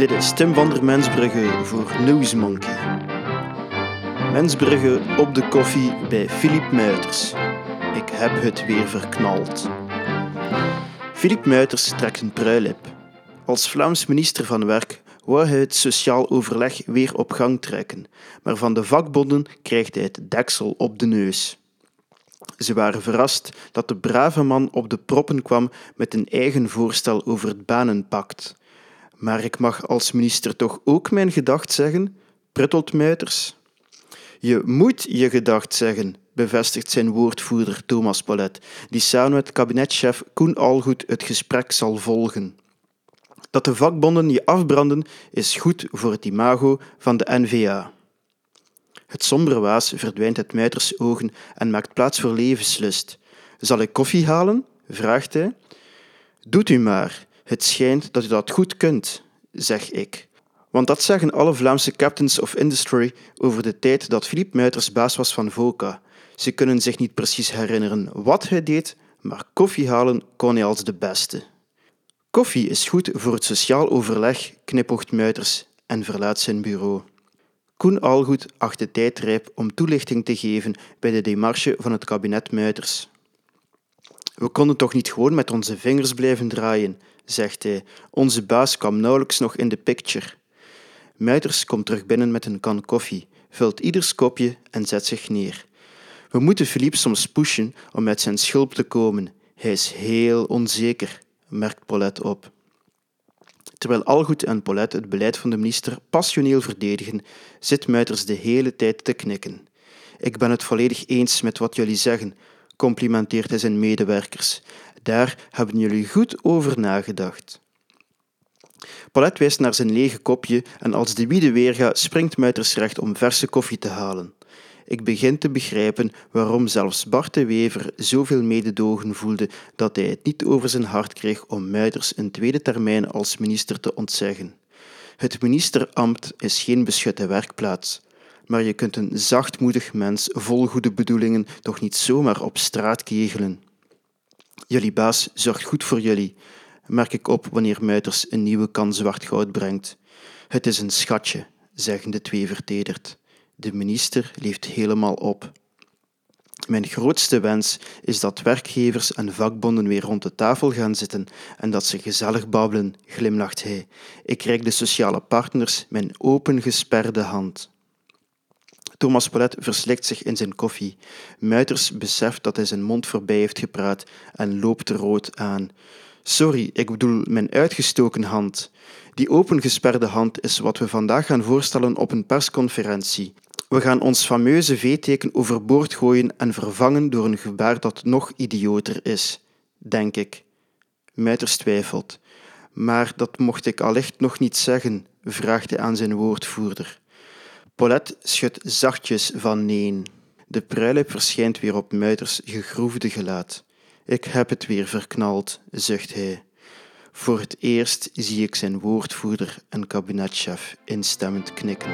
Dit is Tim van der Mensbrugge voor Newsmonkey. Mensbrugge op de koffie bij Philippe Muiters. Ik heb het weer verknald. Philippe Muiters trekt een pruilip. Als Vlaams minister van Werk wou hij het sociaal overleg weer op gang trekken, maar van de vakbonden krijgt hij het deksel op de neus. Ze waren verrast dat de brave man op de proppen kwam met een eigen voorstel over het banenpact. Maar ik mag als minister toch ook mijn gedacht zeggen, pruttelt Muiters. Je moet je gedacht zeggen, bevestigt zijn woordvoerder Thomas Paulet, die samen met kabinetchef Koen Algoed het gesprek zal volgen. Dat de vakbonden je afbranden is goed voor het imago van de NVA. Het sombere waas verdwijnt uit Muiters ogen en maakt plaats voor levenslust. Zal ik koffie halen? vraagt hij. Doet u maar. Het schijnt dat u dat goed kunt, zeg ik. Want dat zeggen alle Vlaamse captains of industry over de tijd dat Philippe Muiters baas was van VOCA. Ze kunnen zich niet precies herinneren wat hij deed, maar koffie halen kon hij als de beste. Koffie is goed voor het sociaal overleg, knipoogt Muiters en verlaat zijn bureau. Koen Algoed acht de tijd rijp om toelichting te geven bij de demarche van het kabinet Muiters. We konden toch niet gewoon met onze vingers blijven draaien, zegt hij. Onze baas kwam nauwelijks nog in de picture. Muiters komt terug binnen met een kan koffie, vult ieders kopje en zet zich neer. We moeten Philippe soms pushen om uit zijn schulp te komen. Hij is heel onzeker, merkt Paulette op. Terwijl Algoed en Paulette het beleid van de minister passioneel verdedigen, zit Muiters de hele tijd te knikken. Ik ben het volledig eens met wat jullie zeggen, complimenteert hij zijn medewerkers. Daar hebben jullie goed over nagedacht. Paulette wijst naar zijn lege kopje en als de wiede weerga springt Muiters recht om verse koffie te halen. Ik begin te begrijpen waarom zelfs Bart de Wever zoveel mededogen voelde dat hij het niet over zijn hart kreeg om Muiters een tweede termijn als minister te ontzeggen. Het ministerambt is geen beschutte werkplaats, maar je kunt een zachtmoedig mens vol goede bedoelingen toch niet zomaar op straat kegelen. Jullie baas zorgt goed voor jullie, merk ik op wanneer Muiters een nieuwe kan zwart goud brengt. Het is een schatje, zeggen de twee vertederd. De minister leeft helemaal op. Mijn grootste wens is dat werkgevers en vakbonden weer rond de tafel gaan zitten en dat ze gezellig babbelen, glimlacht hij. Ik reik de sociale partners mijn opengesperde hand. Thomas Paulet verslikt zich in zijn koffie. Muiters beseft dat hij zijn mond voorbij heeft gepraat en loopt rood aan. Sorry, ik bedoel mijn uitgestoken hand. Die opengesperde hand is wat we vandaag gaan voorstellen op een persconferentie. We gaan ons fameuze V-teken overboord gooien en vervangen door een gebaar dat nog idioter is, denk ik. Muiters twijfelt. Maar dat mocht ik allicht nog niet zeggen, vraagt hij aan zijn woordvoerder. Paulette schudt zachtjes van neen. De pruilip verschijnt weer op Muiters gegroefde gelaat. Ik heb het weer verknald, zucht hij. Voor het eerst zie ik zijn woordvoerder en kabinetchef instemmend knikken.